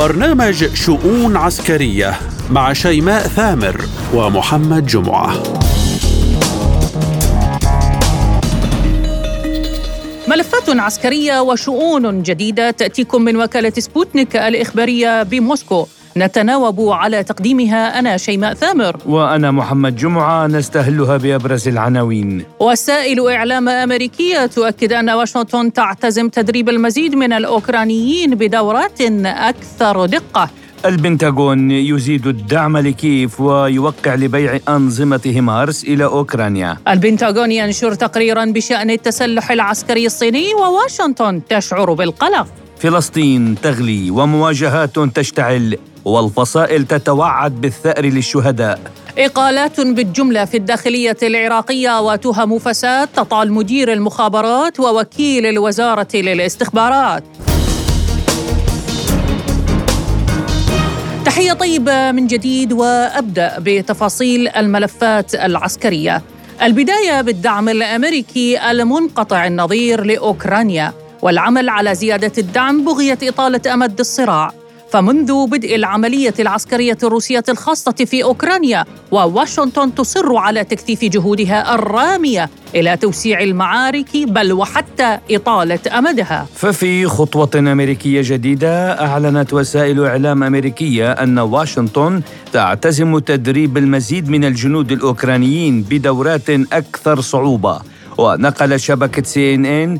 برنامج شؤون عسكرية مع شيماء ثامر ومحمد جمعة. ملفات عسكرية وشؤون جديدة تأتيكم من وكالة سبوتنيك الإخبارية بموسكو. نتناوب على تقديمها أنا شيماء ثامر. وأنا محمد جمعة نستهلها بأبرز العناوين. وسائل إعلام أمريكية تؤكد أن واشنطن تعتزم تدريب المزيد من الأوكرانيين بدورات أكثر دقة. البنتاغون يزيد الدعم لكييف ويوقع لبيع أنظمة هيمارس إلى أوكرانيا. البنتاغون ينشر تقريرا بشأن التسلح العسكري الصيني وواشنطن تشعر بالقلق. فلسطين تغلي ومواجهات تشتعل. والفصائل تتوعد بالثأر للشهداء. إقالات بالجملة في الداخلية العراقية وتهم فساد تطال مدير المخابرات ووكيل الوزارة للاستخبارات. تحية طيبة من جديد وأبدأ بتفاصيل الملفات العسكرية. البداية بالدعم الأمريكي المنقطع النظير لأوكرانيا والعمل على زيادة الدعم بغية إطالة أمد الصراع. فمنذ بدء العملية العسكرية الروسية الخاصة في أوكرانيا وواشنطن تصر على تكثيف جهودها الرامية إلى توسيع المعارك بل وحتى إطالة أمدها. ففي خطوة أمريكية جديدة أعلنت وسائل إعلام أمريكية أن واشنطن تعتزم تدريب المزيد من الجنود الأوكرانيين بدورات أكثر صعوبة. ونقل شبكة سي إن إن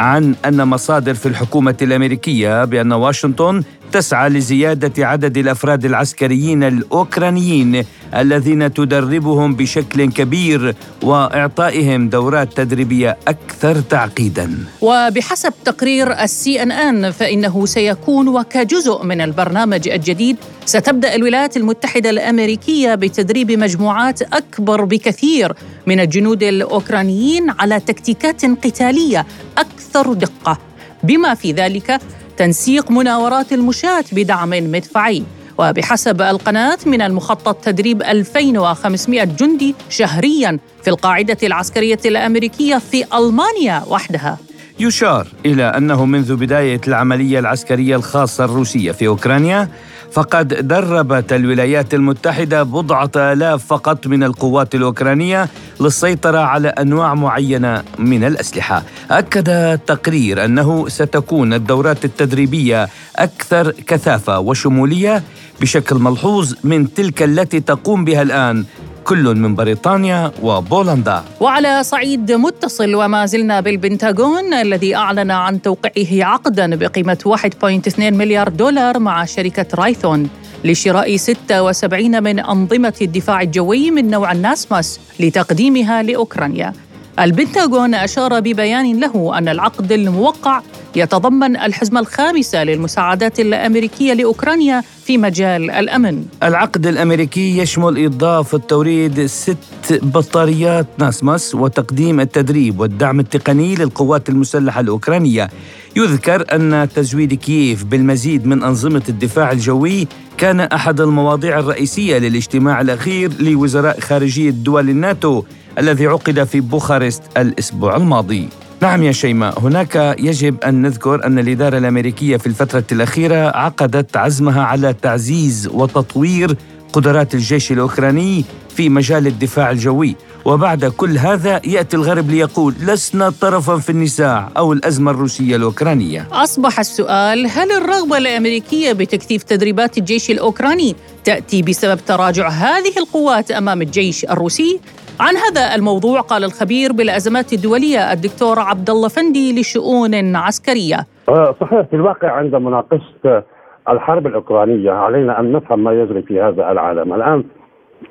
عن أن مصادر في الحكومة الأمريكية بأن واشنطن تسعى لزيادة عدد الأفراد العسكريين الأوكرانيين الذين تدربهم بشكل كبير وإعطائهم دورات تدريبية أكثر تعقيدا. وبحسب تقرير السي إن إن فإنه سيكون وكجزء من البرنامج الجديد ستبدأ الولايات المتحدة الأمريكية بتدريب مجموعات أكبر بكثير من الجنود الأوكرانيين على تكتيكات قتالية أكثر دقة. بما في ذلك تنسيق مناورات المشاة بدعم مدفعي. وبحسب القناة من المخطط تدريب 2500 جندي شهريا في القاعدة العسكرية الأمريكية في ألمانيا وحدها. يشار إلى أنه منذ بداية العملية العسكرية الخاصة الروسية في أوكرانيا فقد دربت الولايات المتحدة بضعة آلاف فقط من القوات الأوكرانية للسيطرة على أنواع معينة من الأسلحة. أكد التقرير أنه ستكون الدورات التدريبية أكثر كثافة وشمولية بشكل ملحوظ من تلك التي تقوم بها الآن كل من بريطانيا وبولندا. وعلى صعيد متصل وما زلنا بالبنتاغون الذي أعلن عن توقيعه عقدا بقيمة 1.2 مليار دولار مع شركة رايثون لشراء 76 من أنظمة الدفاع الجوي من نوع الناسماس لتقديمها لأوكرانيا. البنتاغون أشار ببيان له أن العقد الموقع يتضمن الحزمة الخامسة للمساعدات الأمريكية لأوكرانيا في مجال الأمن. العقد الأمريكي يشمل إضافة توريد ست بطاريات ناسماس وتقديم التدريب والدعم التقني للقوات المسلحة الأوكرانية. يذكر أن تزويد كييف بالمزيد من أنظمة الدفاع الجوي كان أحد المواضيع الرئيسية للاجتماع الأخير لوزراء خارجية دول الناتو. الذي عقد في بوخارست الأسبوع الماضي. نعم يا شيماء هناك يجب أن نذكر أن الإدارة الأمريكية في الفترة الأخيرة عقدت عزمها على تعزيز وتطوير قدرات الجيش الأوكراني في مجال الدفاع الجوي. وبعد كل هذا يأتي الغرب ليقول لسنا طرفا في النزاع أو الأزمة الروسية الأوكرانية. أصبح السؤال هل الرغبة الأمريكية بتكثيف تدريبات الجيش الأوكراني تأتي بسبب تراجع هذه القوات أمام الجيش الروسي؟ عن هذا الموضوع قال الخبير بالأزمات الدولية الدكتور عبد الله فندي لشؤون عسكرية. آه، صحيح في الواقع عند مناقشة الحرب الأوكرانية علينا أن نفهم ما يجري في هذا العالم، الآن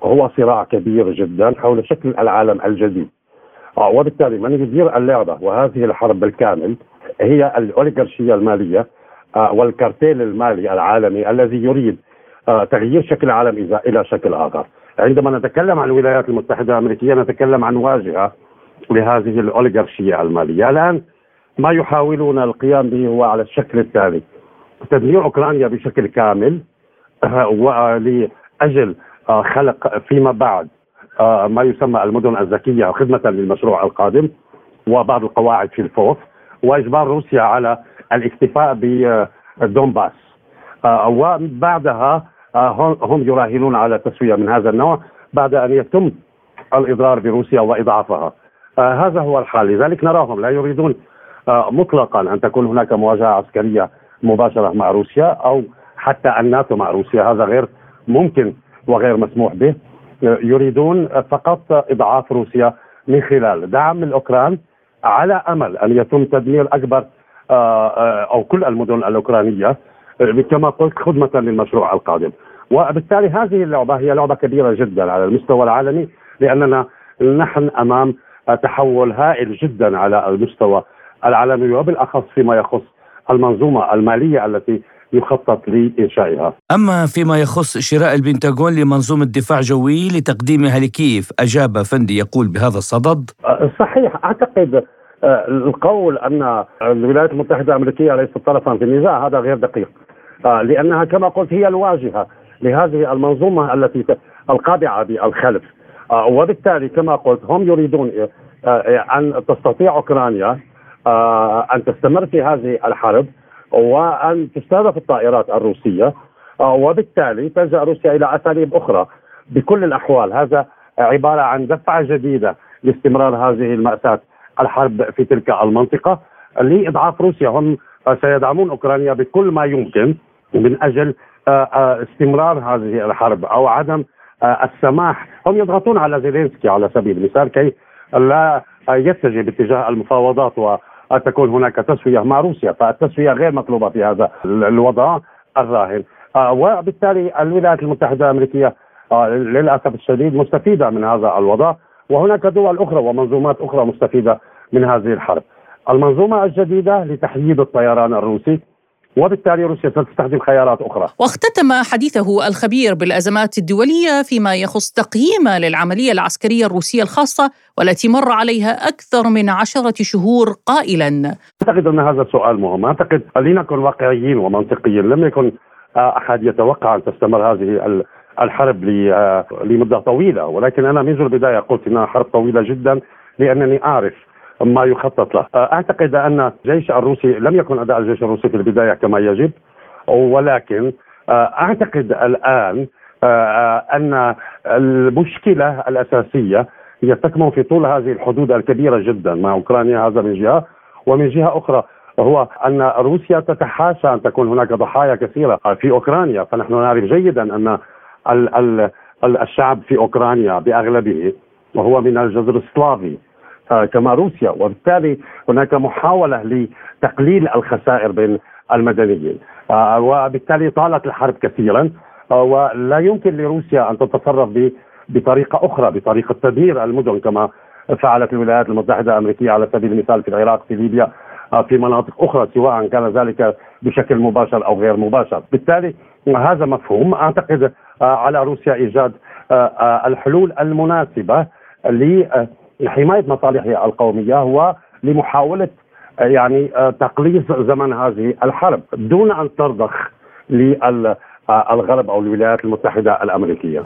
هو صراع كبير جدا حول شكل العالم الجديد. آه، وبالتالي من يدير اللعبة وهذه الحرب بالكامل هي الأوليغارشية المالية آه، والكارتيل المالي العالمي الذي يريد تغيير شكل العالم إلى شكل آخر. عندما نتكلم عن الولايات المتحدة الأمريكية نتكلم عن واجهة لهذه الأوليغارشية المالية، الآن ما يحاولون القيام به هو على الشكل التالي. تدمير أوكرانيا بشكل كامل آه، ولاجل آه، خلق فيما بعد آه، ما يسمى المدن الذكية خدمة للمشروع القادم وبعض القواعد في الفوف وإجبار روسيا على الاكتفاء بدونباس وبعدها هم يراهنون على تسوية من هذا النوع بعد أن يتم الإضرار بروسيا وإضعافها. هذا هو الحال. لذلك نراهم. لا يريدون مطلقا أن تكون هناك مواجهة عسكرية مباشرة مع روسيا أو حتى الناتو مع روسيا. هذا غير ممكن وغير مسموح به. يريدون فقط إضعاف روسيا من خلال دعم الأوكران على أمل أن يتم تدمير أكبر آه، آه، أو كل المدن الأوكرانية. كما قلت خدمة للمشروع القادم. وبالتالي هذه اللعبة هي لعبة كبيرة جدا على المستوى العالمي لأننا نحن أمام تحول هائل جدا على المستوى العالمي وبالأخص فيما يخص المنظومة المالية التي يخطط لإنشائها. أما فيما يخص شراء البنتاغون لمنظومة دفاع جوي لتقديمها لكييف أجاب فندي يقول بهذا الصدد صحيح أعتقد أه، القول أن الولايات المتحدة الأمريكية ليست طرفا في النزاع هذا غير دقيق أه، لأنها كما قلت هي الواجهة لهذه المنظومة التي القابعة بالخلف. وبالتالي كما قلت هم يريدون أن تستطيع أوكرانيا أن تستمر في هذه الحرب وأن تستهدف الطائرات الروسية. آه، وبالتالي تلجأ روسيا إلى أساليب أخرى. بكل الأحوال هذا عبارة عن دفعة جديدة لاستمرار هذه المأساة الحرب في تلك المنطقة. لإضعاف روسيا هم سيدعمون أوكرانيا بكل ما يمكن من أجل آه، آه، استمرار هذه الحرب أو عدم السماح. هم يضغطون على زيلينسكي على سبيل المثال كي لا يتجه باتجاه المفاوضات أن تكون هناك تسوية مع روسيا فالتسوية غير مطلوبة في هذا الوضع الراهن. آه، وبالتالي الولايات المتحدة الأمريكية آه، للأسف الشديد مستفيدة من هذا الوضع وهناك دول أخرى ومنظومات أخرى مستفيدة من هذه الحرب. المنظومة الجديدة لتحييد الطيران الروسي وبالتالي روسيا ستستخدم خيارات أخرى. واختتم حديثه الخبير بالأزمات الدولية فيما يخص تقييم للعملية العسكرية الروسية الخاصة والتي مر عليها أكثر من عشرة شهور قائلا. أعتقد أن هذا سؤال مهم. أعتقد لنكن واقعيين ومنطقيين. لم يكن أحد يتوقع أن تستمر هذه الحرب لمدة طويلة. ولكن أنا منذ البداية قلت إنها حرب طويلة جدا لأنني أعرف ما يخطط له. أعتقد أن الجيش الروسي لم يكن أداء الجيش الروسي في البداية كما يجب ولكن أعتقد الآن أن المشكلة الأساسية هي تكمن في طول هذه الحدود الكبيرة جدا مع أوكرانيا هذا من جهة. ومن جهة أخرى هو أن روسيا تتحاشى أن تكون هناك ضحايا كثيرة في أوكرانيا. فنحن نعرف جيدا أن الشعب في أوكرانيا بأغلبه وهو من الجذر السلافي. كما روسيا. وبالتالي هناك محاولة لتقليل الخسائر بين المدنيين. آه، وبالتالي طالت الحرب كثيرا. آه، ولا يمكن لروسيا أن تتصرف بطريقة أخرى بطريقة تدمير المدن كما فعلت الولايات المتحدة الأمريكية على سبيل المثال في العراق في ليبيا في مناطق أخرى سواء كان ذلك بشكل مباشر أو غير مباشر. بالتالي هذا مفهوم. أعتقد على روسيا إيجاد الحلول المناسبة لحمايه مصالحها القومية ولمحاوله يعني تقليص زمن هذه الحرب دون أن ترضخ للغرب أو الولايات المتحدة الأمريكية.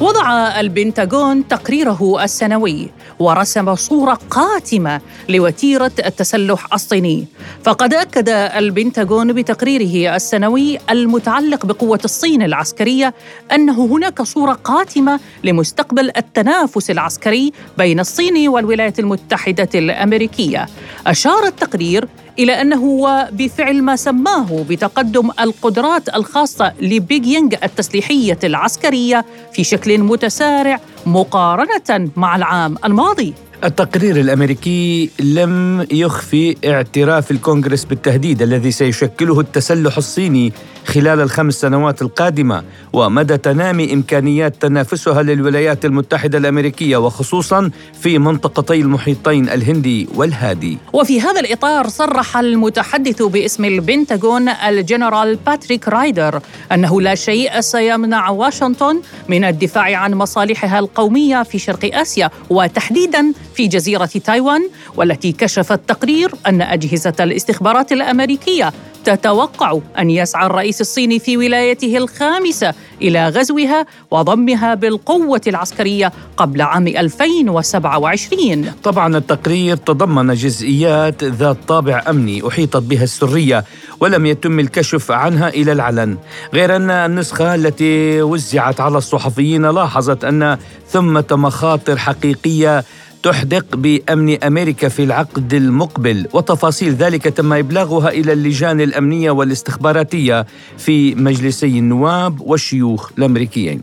وضع البنتاغون تقريره السنوي ورسم صورة قاتمة لوتيرة التسلح الصيني. فقد أكد البنتاغون بتقريره السنوي المتعلق بقوة الصين العسكرية أنه هناك صورة قاتمة لمستقبل التنافس العسكري بين الصين والولايات المتحدة الأمريكية. أشار التقرير إلى أنه وبفعل ما سماه بتقدم القدرات الخاصة لبيجينغ التسليحية العسكرية في شكل متسارع مقارنة مع العام الماضي. التقرير الأمريكي لم يخفي اعتراف الكونغرس بالتهديد الذي سيشكله التسلح الصيني خلال الخمس سنوات القادمة ومدى تنامي إمكانيات تنافسها للولايات المتحدة الأمريكية وخصوصا في منطقتي المحيطين الهندي والهادي. وفي هذا الإطار صرح المتحدث باسم البنتاغون الجنرال باتريك رايدر أنه لا شيء سيمنع واشنطن من الدفاع عن مصالحها القومية في شرق آسيا وتحديدا في جزيرة تايوان والتي كشف التقرير أن أجهزة الاستخبارات الأمريكية تتوقع أن يسعى الرئيس الصيني في ولايته الخامسة إلى غزوها وضمها بالقوة العسكرية قبل عام 2027 طبعا التقرير تضمن جزئيات ذات طابع أمني أحيطت بها السرية ولم يتم الكشف عنها إلى العلن. غير أن النسخة التي وزعت على الصحفيين لاحظت أن ثمة مخاطر حقيقية تحدق بأمن أمريكا في العقد المقبل. وتفاصيل ذلك تم إبلاغها إلى اللجان الأمنية والاستخباراتية في مجلسي النواب والشيوخ الأمريكيين.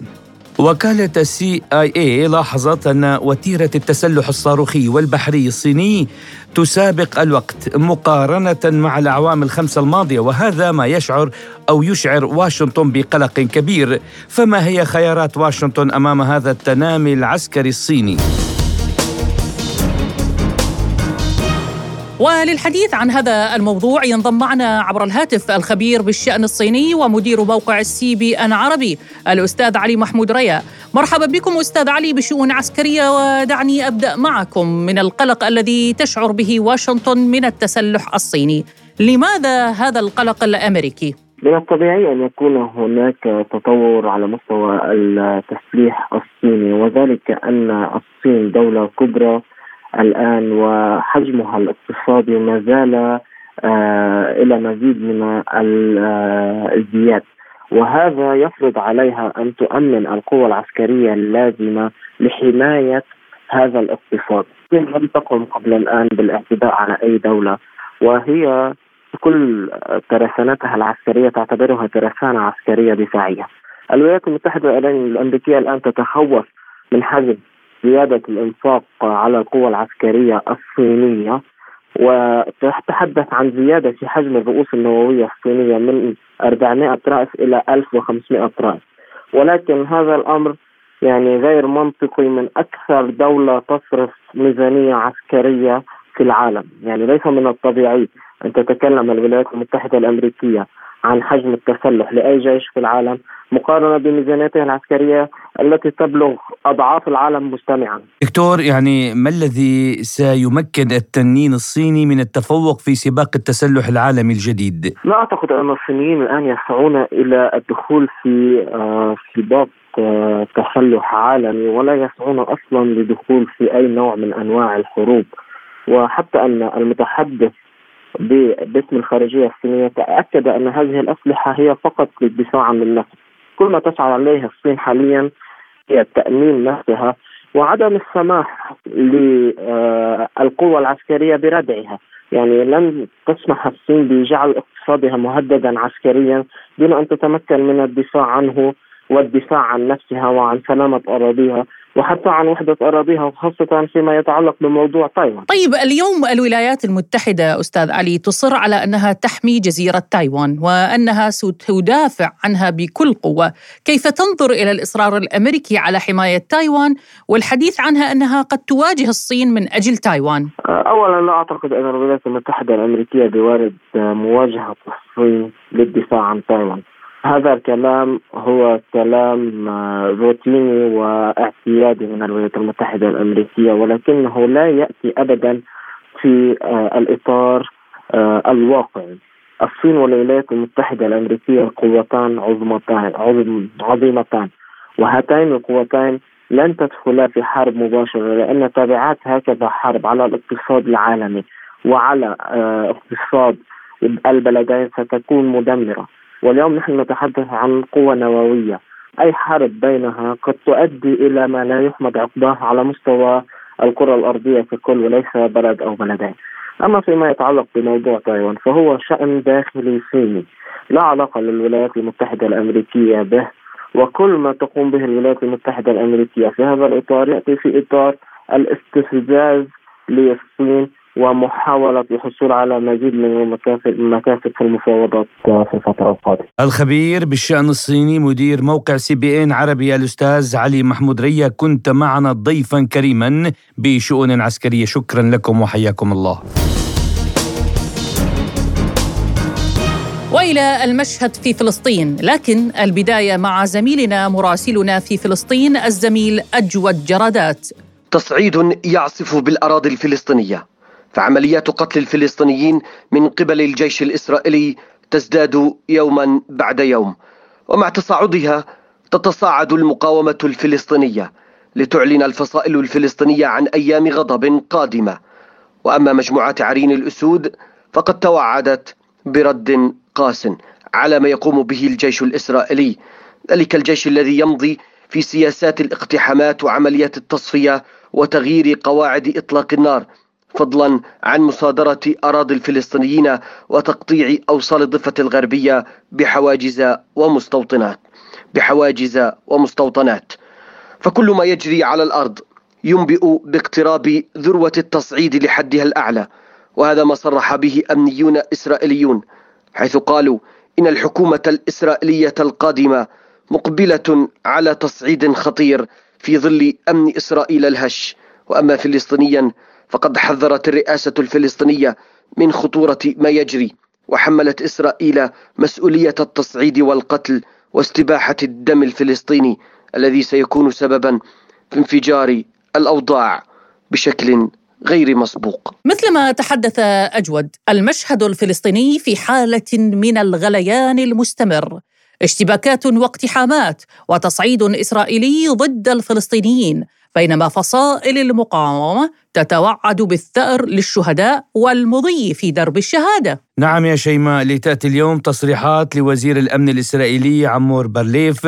وكالة السي اي اي لاحظت أن وتيرة التسلح الصاروخي والبحري الصيني تسابق الوقت مقارنة مع الأعوام الخمسة الماضية وهذا ما يشعر أو يشعر واشنطن بقلق كبير. فما هي خيارات واشنطن أمام هذا التنامي العسكري الصيني؟ وللحديث عن هذا الموضوع ينضم معنا عبر الهاتف الخبير بالشأن الصيني ومدير موقع السي بي أن عربي الأستاذ علي محمود ريا مرحبا بكم أستاذ علي بشؤون عسكرية ودعني أبدأ معكم من القلق الذي تشعر به واشنطن من التسلح الصيني لماذا هذا القلق الأمريكي؟ من الطبيعي أن يكون هناك تطور على مستوى التسليح الصيني وذلك أن الصين دولة كبرى الآن وحجمها الاقتصادي ما زال آه، إلى مزيد من الازدياد وهذا يفرض عليها أن تؤمن القوى العسكرية اللازمة لحماية هذا الاقتصاد. لم تقم قبل الآن بالاعتداء على أي دولة وهي كل ترسانتها العسكرية تعتبرها ترسانة عسكرية دفاعية. الولايات المتحدة الأمريكية الآن تتخوف من حجم زيادة الإنفاق على القوى العسكرية الصينية وتتحدث عن زيادة في حجم الرؤوس النووية الصينية من 400 رأس إلى 1500 رأس. ولكن هذا الأمر يعني غير منطقي من أكثر دولة تصرف ميزانية عسكرية في العالم. يعني ليس من الطبيعي أن تتكلم الولايات المتحدة الأمريكية عن حجم التسلح لأي جيش في العالم مقارنة بميزانيته العسكرية التي تبلغ أضعاف العالم مجتمعا دكتور يعني ما الذي سيمكن التنين الصيني من التفوق في سباق التسلح العالمي الجديد؟ لا أعتقد أن الصينيين الآن يسعون إلى الدخول في آه، سباق آه، تسلح عالمي ولا يسعون أصلا لدخول في أي نوع من أنواع الحروب. وحتى أن المتحدث باسم الخارجية الصينية تأكد أن هذه الأسلحة هي فقط للدفاع عن النفس كل ما تسعى عليه الصين حاليا هي تأمين نفسها وعدم السماح للقوى العسكرية بردعها. يعني لن تسمح الصين بجعل اقتصادها مهددا عسكريا دون أن تتمكن من الدفاع عنه والدفاع عن نفسها وعن سلامة أراضيها. وحتى عن وحدة أراضيها وخاصة فيما يتعلق بموضوع تايوان. طيب اليوم الولايات المتحدة أستاذ علي تصر على أنها تحمي جزيرة تايوان وأنها ستدافع عنها بكل قوة. كيف تنظر إلى الإصرار الأمريكي على حماية تايوان والحديث عنها أنها قد تواجه الصين من أجل تايوان؟ أولا لا أعتقد أن الولايات المتحدة الأمريكية بوارد مواجهة الصين للدفاع عن تايوان. هذا الكلام هو كلام آه، روتيني واعتيادي من الولايات المتحدة الأمريكية ولكنه لا يأتي أبدا في آه، الإطار آه، الواقعي الصين والولايات المتحدة الأمريكية قوتان عظمتان عظيمتان وهاتين القوتين لن تدخلا في حرب مباشرة لأن تبعات هكذا حرب على الاقتصاد العالمي وعلى اقتصاد البلدين ستكون مدمرة. واليوم نحن نتحدث عن قوة نووية. أي حرب بينها قد تؤدي إلى ما لا يحمد عقباه على مستوى الكرة الأرضية ككل وليس بلد أو بلدين. أما فيما يتعلق بموضوع تايوان فهو شأن داخلي صيني. لا علاقة للولايات المتحدة الأمريكية به وكل ما تقوم به الولايات المتحدة الأمريكية في هذا الإطار يأتي في إطار الاستفزاز للصين ومحاولة الحصول على مزيد من المكاسب المكاسب في المفاوضات في الفترة القادمة. الخبير بالشأن الصيني مدير موقع سي بي إن عربي الأستاذ علي محمود ريا كنت معنا ضيفا كريما بشؤون عسكرية شكرا لكم وحياكم الله. وإلى المشهد في فلسطين، لكن البداية مع زميلنا مراسلنا في فلسطين الزميل أجود جرادات. تصعيد يعصف بالأراضي الفلسطينية فعمليات قتل الفلسطينيين من قبل الجيش الإسرائيلي تزداد يوما بعد يوم. ومع تصاعدها تتصاعد المقاومة الفلسطينية لتعلن الفصائل الفلسطينية عن أيام غضب قادمة. وأما مجموعات عرين الأسود فقد توعدت برد قاس على ما يقوم به الجيش الإسرائيلي. ذلك الجيش الذي يمضي في سياسات الاقتحامات وعمليات التصفية وتغيير قواعد إطلاق النار. فضلا عن مصادرة أراضي الفلسطينيين وتقطيع أوصال الضفة الغربية بحواجز ومستوطنات بحواجز ومستوطنات. فكل ما يجري على الأرض ينبئ باقتراب ذروة التصعيد لحدها الأعلى وهذا ما صرح به أمنيون إسرائيليون حيث قالوا إن الحكومة الإسرائيلية القادمة مقبلة على تصعيد خطير في ظل أمن إسرائيل الهش. وأما فلسطينيا فقد حذرت الرئاسة الفلسطينية من خطورة ما يجري وحملت إسرائيل مسؤولية التصعيد والقتل واستباحة الدم الفلسطيني الذي سيكون سببا في انفجار الأوضاع بشكل غير مسبوق. مثلما تحدث أجود المشهد الفلسطيني في حالة من الغليان المستمر. اشتباكات واقتحامات وتصعيد إسرائيلي ضد الفلسطينيين. بينما فصائل المقاومة تتوعد بالثأر للشهداء والمضي في درب الشهادة. نعم يا شيماء لتأتي اليوم تصريحات لوزير الأمن الإسرائيلي عمور برليف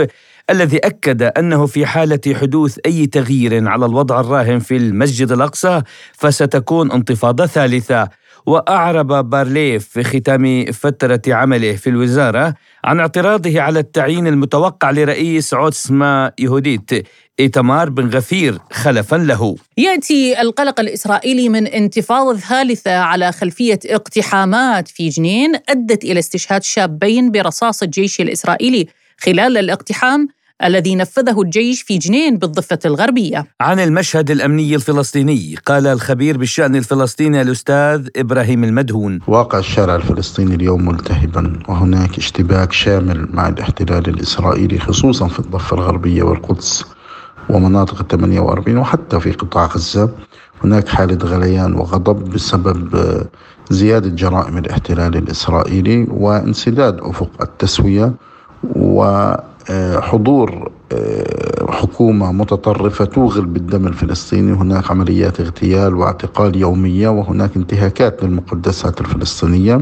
الذي أكد أنه في حالة حدوث أي تغيير على الوضع الراهن في المسجد الأقصى فستكون انتفاضة ثالثة. وأعرب بارليف في ختام فترة عمله في الوزارة عن اعتراضه على التعيين المتوقع لرئيس عوتسما يهوديت إيتمار بن غفير خلفا له. يأتي القلق الإسرائيلي من انتفاضة ثالثة على خلفية اقتحامات في جنين أدت إلى استشهاد شابين برصاص الجيش الإسرائيلي خلال الاقتحام الذي نفذه الجيش في جنين بالضفة الغربية. عن المشهد الأمني الفلسطيني قال الخبير بالشأن الفلسطيني الأستاذ إبراهيم المدهون. واقع الشارع الفلسطيني اليوم ملتهبا وهناك اشتباك شامل مع الاحتلال الإسرائيلي خصوصا في الضفة الغربية والقدس. ومناطق ال 48 وحتى في قطاع غزة. هناك حالة غليان وغضب بسبب زيادة جرائم الاحتلال الإسرائيلي وانسداد أفق التسوية وحضور آه، حكومة متطرفة توغل بالدم الفلسطيني. هناك عمليات اغتيال واعتقال يومية وهناك انتهاكات للمقدسات الفلسطينية.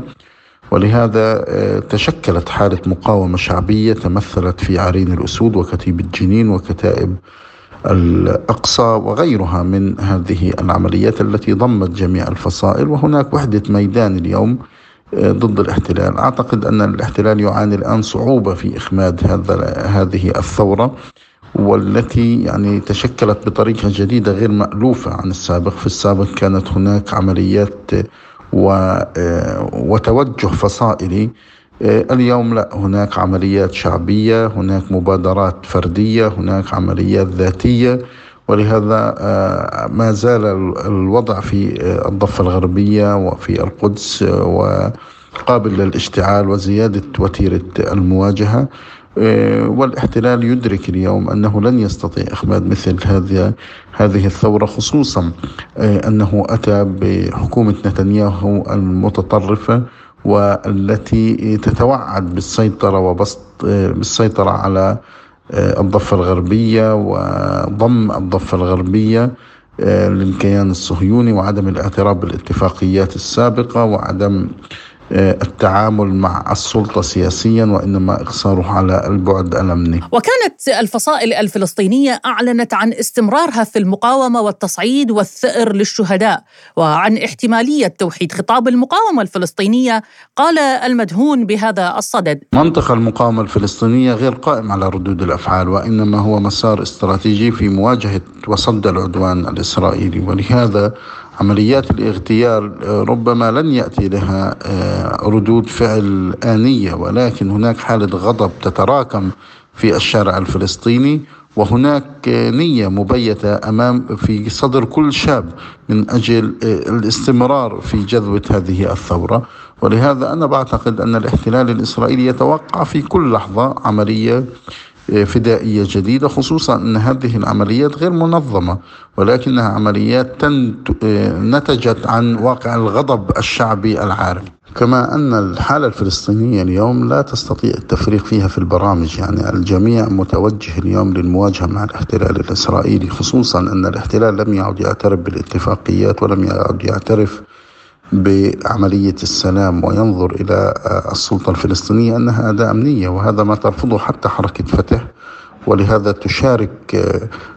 ولهذا آه، تشكلت حالة مقاومة شعبية تمثلت في عرين الأسود وكتيبة جنين وكتائب الأقصى وغيرها من هذه العمليات التي ضمت جميع الفصائل وهناك وحدة ميدان اليوم ضد الاحتلال. أعتقد أن الاحتلال يعاني الآن صعوبة في إخماد هذا هذه الثورة والتي يعني تشكلت بطريقة جديدة غير مألوفة عن السابق. في السابق كانت هناك عمليات وتوجه فصائلي اليوم لا هناك عمليات شعبية هناك مبادرات فردية هناك عمليات ذاتية ولهذا آه، ما زال الوضع في آه، الضفة الغربية وفي القدس آه، وقابل للاشتعال وزيادة وتيرة المواجهة. والاحتلال يدرك اليوم أنه لن يستطيع إخماد مثل هذه هذه الثورة خصوصا أنه أتى بحكومة نتنياهو المتطرفة والتي تتوعد بالسيطرة وبسط بالسيطرة على آه، الضفة الغربية وضم الضفة الغربية آه، للكيان الصهيوني وعدم الاعتراف بالاتفاقيات السابقة وعدم التعامل مع السلطة سياسيا وإنما اقصاره على البعد الأمني. وكانت الفصائل الفلسطينية أعلنت عن استمرارها في المقاومة والتصعيد والثأر للشهداء وعن احتمالية توحيد خطاب المقاومة الفلسطينية، قال المدهون بهذا الصدد. منطق المقاومة الفلسطينية غير قائم على ردود الأفعال وإنما هو مسار استراتيجي في مواجهة وصد العدوان الإسرائيلي ولهذا عمليات الاغتيال آه، ربما لن يأتي لها آه، ردود فعل آنية ولكن هناك حالة غضب تتراكم في الشارع الفلسطيني وهناك نية مبيتة أمام في صدر كل شاب من أجل آه، الاستمرار في جذبة هذه الثورة. ولهذا أنا بعتقد أن الاحتلال الإسرائيلي يتوقع في كل لحظة عملية فدائية جديدة خصوصا أن هذه العمليات غير منظمة ولكنها عمليات نتجت عن واقع الغضب الشعبي العارم كما أن الحالة الفلسطينية اليوم لا تستطيع التفريق فيها في البرامج يعني الجميع متوجه اليوم للمواجهة مع الاحتلال الإسرائيلي خصوصا أن الاحتلال لم يعد يعترف بالاتفاقيات ولم يعد يعترف بعملية السلام وينظر إلى السلطة الفلسطينية أنها أداة أمنية وهذا ما ترفضه حتى حركة فتح ولهذا تشارك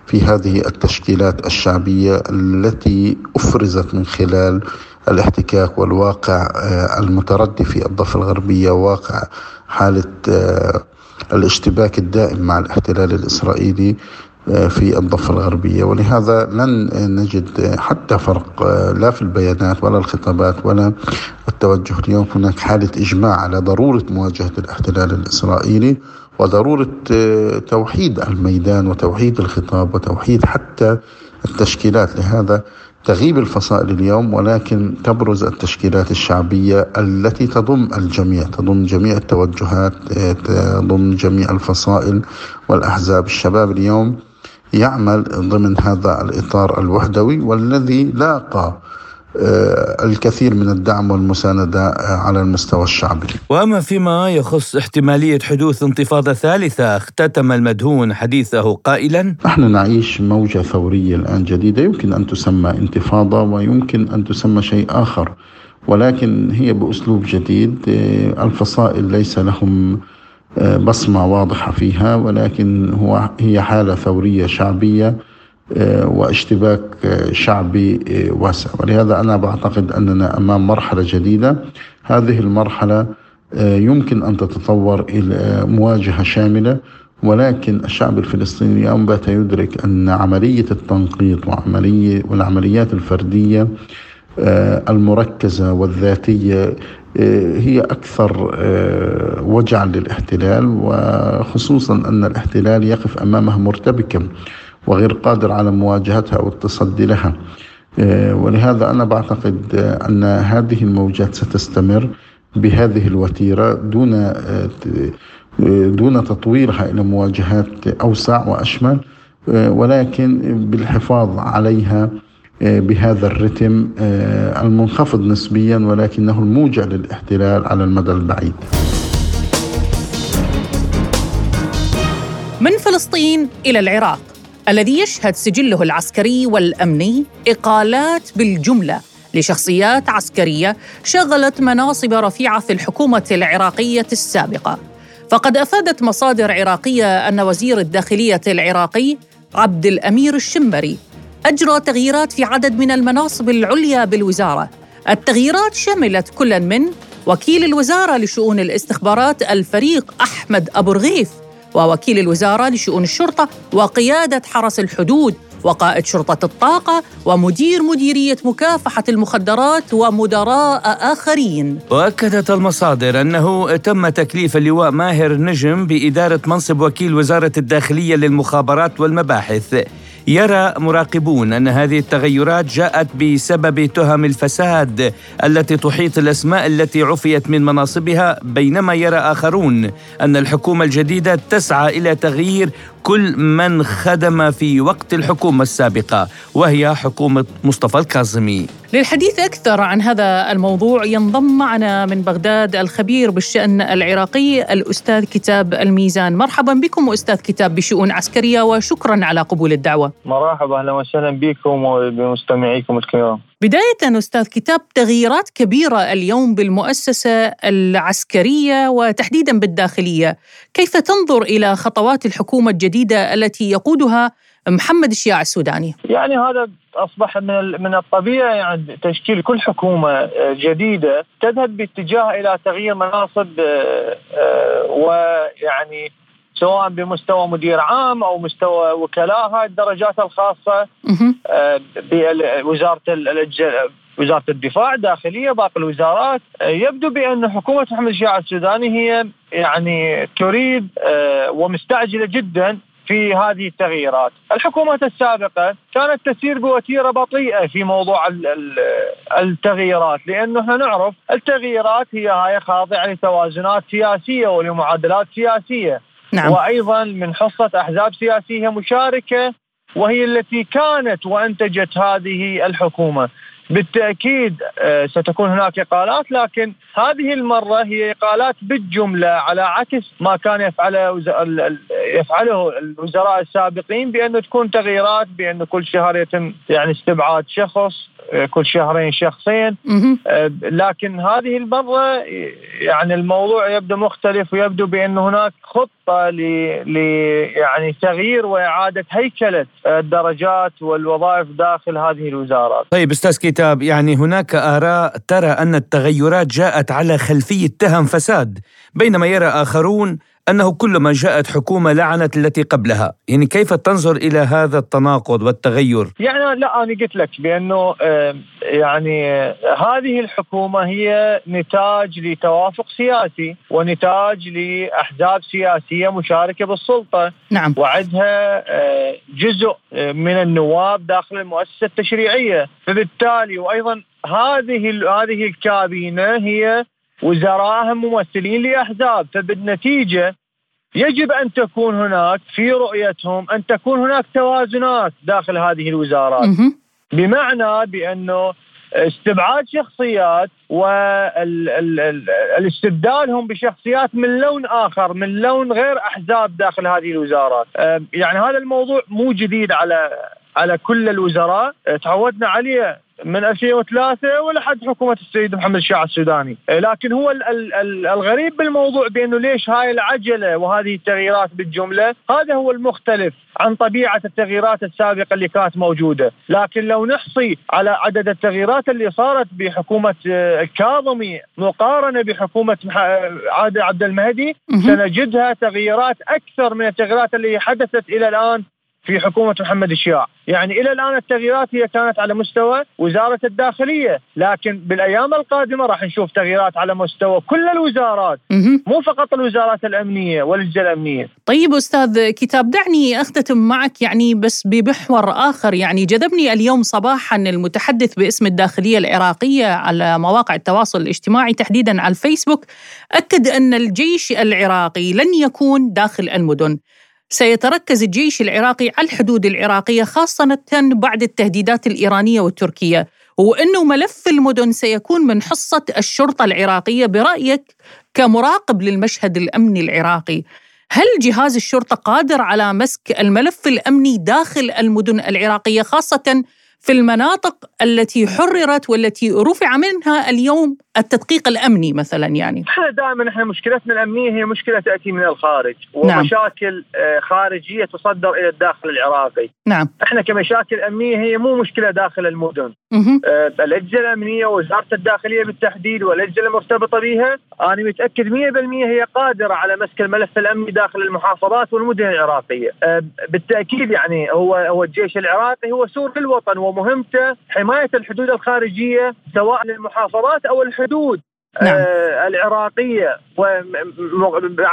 في هذه التشكيلات الشعبية التي أفرزت من خلال الاحتكاك والواقع المتردي في الضفة الغربية واقع حالة الاشتباك الدائم مع الاحتلال الإسرائيلي. في الضفة الغربية. ولهذا لن نجد حتى فرق لا في البيانات ولا الخطابات ولا التوجه. اليوم هناك حالة إجماع على ضرورة مواجهة الاحتلال الإسرائيلي وضرورة توحيد الميدان وتوحيد الخطاب وتوحيد حتى التشكيلات. لهذا تغيب الفصائل اليوم ولكن تبرز التشكيلات الشعبية التي تضم الجميع تضم جميع التوجهات تضم جميع الفصائل والأحزاب. الشباب اليوم يعمل ضمن هذا الإطار الوحدوي والذي لاقى آه، الكثير من الدعم والمساندة آه، على المستوى الشعبي. وأما فيما يخص احتمالية حدوث انتفاضة ثالثة اختتم المدهون حديثه قائلا نحن نعيش موجة ثورية الآن جديدة يمكن أن تسمى انتفاضة ويمكن أن تسمى شيء آخر ولكن هي بأسلوب جديد آه، الفصائل ليس لهم بصمة واضحة فيها ولكن هو هي حالة ثورية شعبية آه، واشتباك آه، شعبي آه، واسع. ولهذا أنا بعتقد أننا أمام مرحلة جديدة. هذه المرحلة يمكن أن تتطور إلى مواجهة شاملة ولكن الشعب الفلسطيني اليوم بات يدرك أن عملية التنقيط وعملية والعمليات الفردية المركزة والذاتية هي أكثر وجعا للاحتلال وخصوصا أن الاحتلال يقف أمامه مرتبكا وغير قادر على مواجهتها أو التصدي لها. آه، ولهذا أنا بعتقد أن هذه الموجات ستستمر بهذه الوتيرة دون آه، دون تطويرها إلى مواجهات أوسع وأشمل. آه، ولكن بالحفاظ عليها بهذا الرتم المنخفض نسبيا ولكنه الموجع للاحتلال على المدى البعيد. من فلسطين إلى العراق الذي يشهد سجله العسكري والأمني إقالات بالجملة لشخصيات عسكرية شغلت مناصب رفيعة في الحكومة العراقية السابقة فقد أفادت مصادر عراقية أن وزير الداخلية العراقي عبد الأمير الشمري أجرى تغييرات في عدد من المناصب العليا بالوزارة. التغييرات شملت كلا من وكيل الوزارة لشؤون الاستخبارات الفريق أحمد أبو رغيف ووكيل الوزارة لشؤون الشرطة وقيادة حرس الحدود وقائد شرطة الطاقة ومدير مديرية مكافحة المخدرات ومدراء آخرين. وأكدت المصادر أنه تم تكليف اللواء ماهر نجم بإدارة منصب وكيل وزارة الداخلية للمخابرات والمباحث. يرى مراقبون أن هذه التغيرات جاءت بسبب تهم الفساد التي تحيط الأسماء التي عفيت من مناصبها بينما يرى آخرون أن الحكومة الجديدة تسعى إلى تغيير كل من خدم في وقت الحكومة السابقة وهي حكومة مصطفى الكاظمي. للحديث أكثر عن هذا الموضوع ينضم معنا من بغداد الخبير بالشأن العراقي الأستاذ كتاب الميزان، مرحبا بكم أستاذ كتاب بشؤون عسكرية وشكرا على قبول الدعوة. مرحبا أهلا وسهلا بكم وبمستمعيكم الكرام. بداية أستاذ كتاب تغييرات كبيرة اليوم بالمؤسسة العسكرية وتحديدا بالداخلية. كيف تنظر إلى خطوات الحكومة الجديدة التي يقودها محمد الشياع السوداني؟ يعني هذا أصبح من من الطبيعي يعني تشكيل كل حكومة جديدة تذهب باتجاه إلى تغيير مناصب آه، آه، ويعني سواء بمستوى مدير عام أو مستوى وكلاء هاي الدرجات الخاصة آه، بوزاره وزارة الدفاع داخليه باقي الوزارات آه، يبدو بأن حكومة محمد الشياع السوداني هي يعني تريد آه، ومستعجلة جدا في هذه التغييرات. الحكومات السابقة كانت تسير بوتيرة بطيئة في موضوع التغييرات لأنه إحنا نعرف التغييرات هي هاي خاضعة لتوازنات سياسية ولمعادلات سياسية. نعم. وأيضا من حصه أحزاب سياسية مشاركة وهي التي كانت وأنتجت هذه الحكومة. بالتأكيد آه، ستكون هناك إقالات لكن هذه المرة هي إقالات بالجملة على عكس ما كان يفعله يفعله الوزراء السابقين بانه تكون تغييرات بانه كل شهر يتم يعني استبعاد شخص آه، كل شهرين شخصين آه، لكن هذه المرة يعني الموضوع يبدو مختلف ويبدو بأن هناك خطة ل يعني تغيير وإعادة هيكلة الدرجات والوظائف داخل هذه الوزارات. طيب أستاذ كتاب يعني هناك آراء ترى أن التغيرات جاءت على خلفيه تهم فساد بينما يرى آخرون أنه كلما جاءت حكومة لعنت التي قبلها. يعني كيف تنظر إلى هذا التناقض والتغير؟ يعني لا أنا قلت لك بأنه يعني هذه الحكومة هي نتاج لتوافق سياسي ونتاج لأحزاب سياسية مشاركة بالسلطة. نعم. وعدها آه، جزء آه، من النواب داخل المؤسسة التشريعية. فبالتالي وأيضا هذه هذه الكابينة هي وزراءهم ممثلين لأحزاب. فبالنتيجة يجب أن تكون هناك في رؤيتهم أن تكون هناك توازنات داخل هذه الوزارات. بمعنى بأنه استبعاد شخصيات والاستبدالهم بشخصيات من لون آخر من لون غير أحزاب داخل هذه الوزارات. يعني هذا الموضوع مو جديد على على كل الوزراء. تعودنا عليه من 2003 ولحد حكومة السيد محمد الشاع السوداني، إيه، لكن هو الغريب بالموضوع بأنه ليش هاي العجلة وهذه التغييرات بالجملة، هذا هو المختلف عن طبيعة التغييرات السابقة اللي كانت موجودة، لكن لو نحصي على عدد التغييرات اللي صارت بحكومة الكاظمي مقارنة بحكومة عادل عبد المهدي سنجدها تغييرات أكثر من التغييرات اللي حدثت إلى الآن في حكومة محمد الشياع. يعني إلى الآن التغييرات هي كانت على مستوى وزارة الداخلية لكن بالأيام القادمة راح نشوف تغييرات على مستوى كل الوزارات مو فقط الوزارات الأمنية والأجهزة الأمنية. طيب أستاذ كتاب دعني أختتم معك يعني بس بمحور آخر. يعني جذبني اليوم صباحا المتحدث باسم الداخلية العراقية على مواقع التواصل الاجتماعي تحديدا على الفيسبوك. أكد أن الجيش العراقي لن يكون داخل المدن. سيتركز الجيش العراقي على الحدود العراقية خاصة بعد التهديدات الإيرانية والتركية. وانه ملف المدن سيكون من حصة الشرطة العراقية برأيك كمراقب للمشهد الأمني العراقي. هل جهاز الشرطة قادر على مسك الملف الأمني داخل المدن العراقية خاصة في المناطق التي حررت والتي رفع منها اليوم التدقيق الأمني مثلا يعني. إحنا دائما إحنا مشكلتنا الأمنية هي مشكلة تأتي من الخارج نعم. ومشاكل نعم. خارجية تصدر إلى الداخل العراقي. نعم. إحنا كمشاكل أمنية هي مو مشكلة داخل المدن. آه الأجهزة الأمنية ووزارة الداخلية بالتحديد والأجهزة المرتبطة بها أنا متأكد 100% هي قادرة على مسك الملف الأمني داخل المحافظات والمدن العراقية. آه بالتأكيد يعني هو هو الجيش العراقي هو سور للوطن ومهمته حماية الحدود الخارجية سواء للمحافظات أو الحدود الحدود نعم. آه العراقية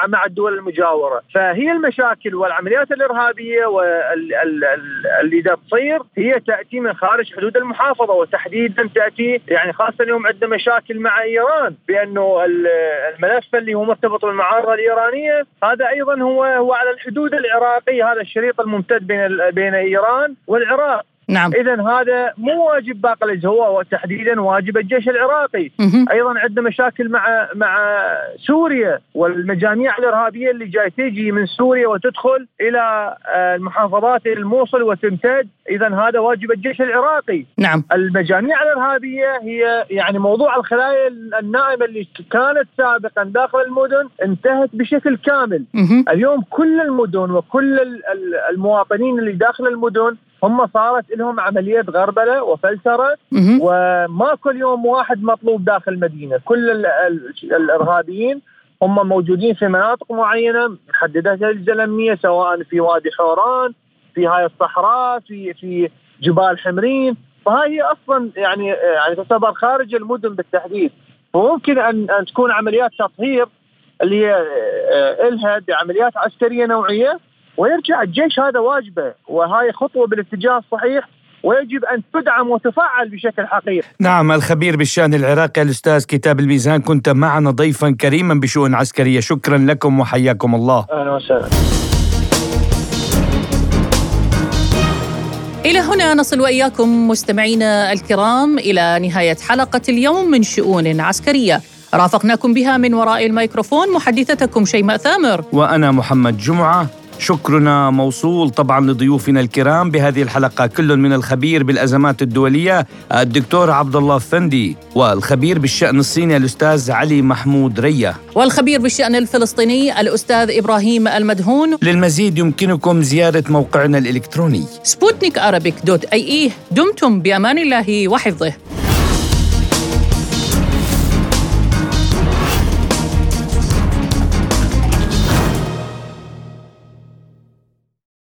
مع الدول المجاورة، فهي المشاكل والعمليات الإرهابية واللي تصير هي تأتي من خارج حدود المحافظة وتحديدا تأتي يعني خاصة اليوم عندنا مشاكل مع إيران بأنه الملف اللي هو مرتبط بالمعارضة الإيرانية هذا أيضا هو هو على الحدود العراقية هذا الشريط الممتد بين بين إيران والعراق نعم. اذا هذا مو واجب باقي الاجهزه هو تحديدا واجب الجيش العراقي. مه. أيضا عندنا مشاكل مع مع سوريا والمجاميع الإرهابية اللي جاي تجي من سوريا وتدخل إلى آه، المحافظات الموصل وتمتد. اذا هذا واجب الجيش العراقي. نعم. المجاميع الإرهابية هي يعني موضوع الخلايا النائمة اللي كانت سابقا داخل المدن انتهت بشكل كامل. مه. اليوم كل المدن وكل المواطنين اللي داخل المدن هم صارت لهم عملية غربلة وفلتره وماكو اليوم واحد مطلوب داخل المدينة. كل الإرهابيين هم موجودين في مناطق معينة محددتها الامنيه سواء في وادي حوران في هاي الصحراء في في جبال حمرين. فهاي أصلا يعني يعني تعتبر خارج المدن بالتحديد. وممكن ان أن تكون عمليات تطهير اللي هي آه، إلها بعمليات عسكرية نوعية ويرجع الجيش هذا واجبه وهاي خطوة بالاتجاه الصحيح ويجب أن تدعم وتفعل بشكل حقيقي. نعم الخبير بالشأن العراقي الأستاذ كتاب الميزان كنت معنا ضيفا كريما بشؤون عسكرية، شكرا لكم وحياكم الله. أهلا وسهلا. إلى هنا نصل وإياكم مستمعينا الكرام إلى نهاية حلقة اليوم من شؤون عسكرية رافقناكم بها من وراء الميكروفون محدثتكم شيماء ثامر وأنا محمد جمعة شكرنا موصول طبعا لضيوفنا الكرام بهذه الحلقة. كل من الخبير بالأزمات الدولية الدكتور عبد الله فندي والخبير بالشأن الصيني الأستاذ علي محمود ريا. والخبير بالشأن الفلسطيني الأستاذ إبراهيم المدهون. للمزيد يمكنكم زيارة موقعنا الإلكتروني. سبوتنيك دوت أي إيه دمتم بأمان الله وحفظه.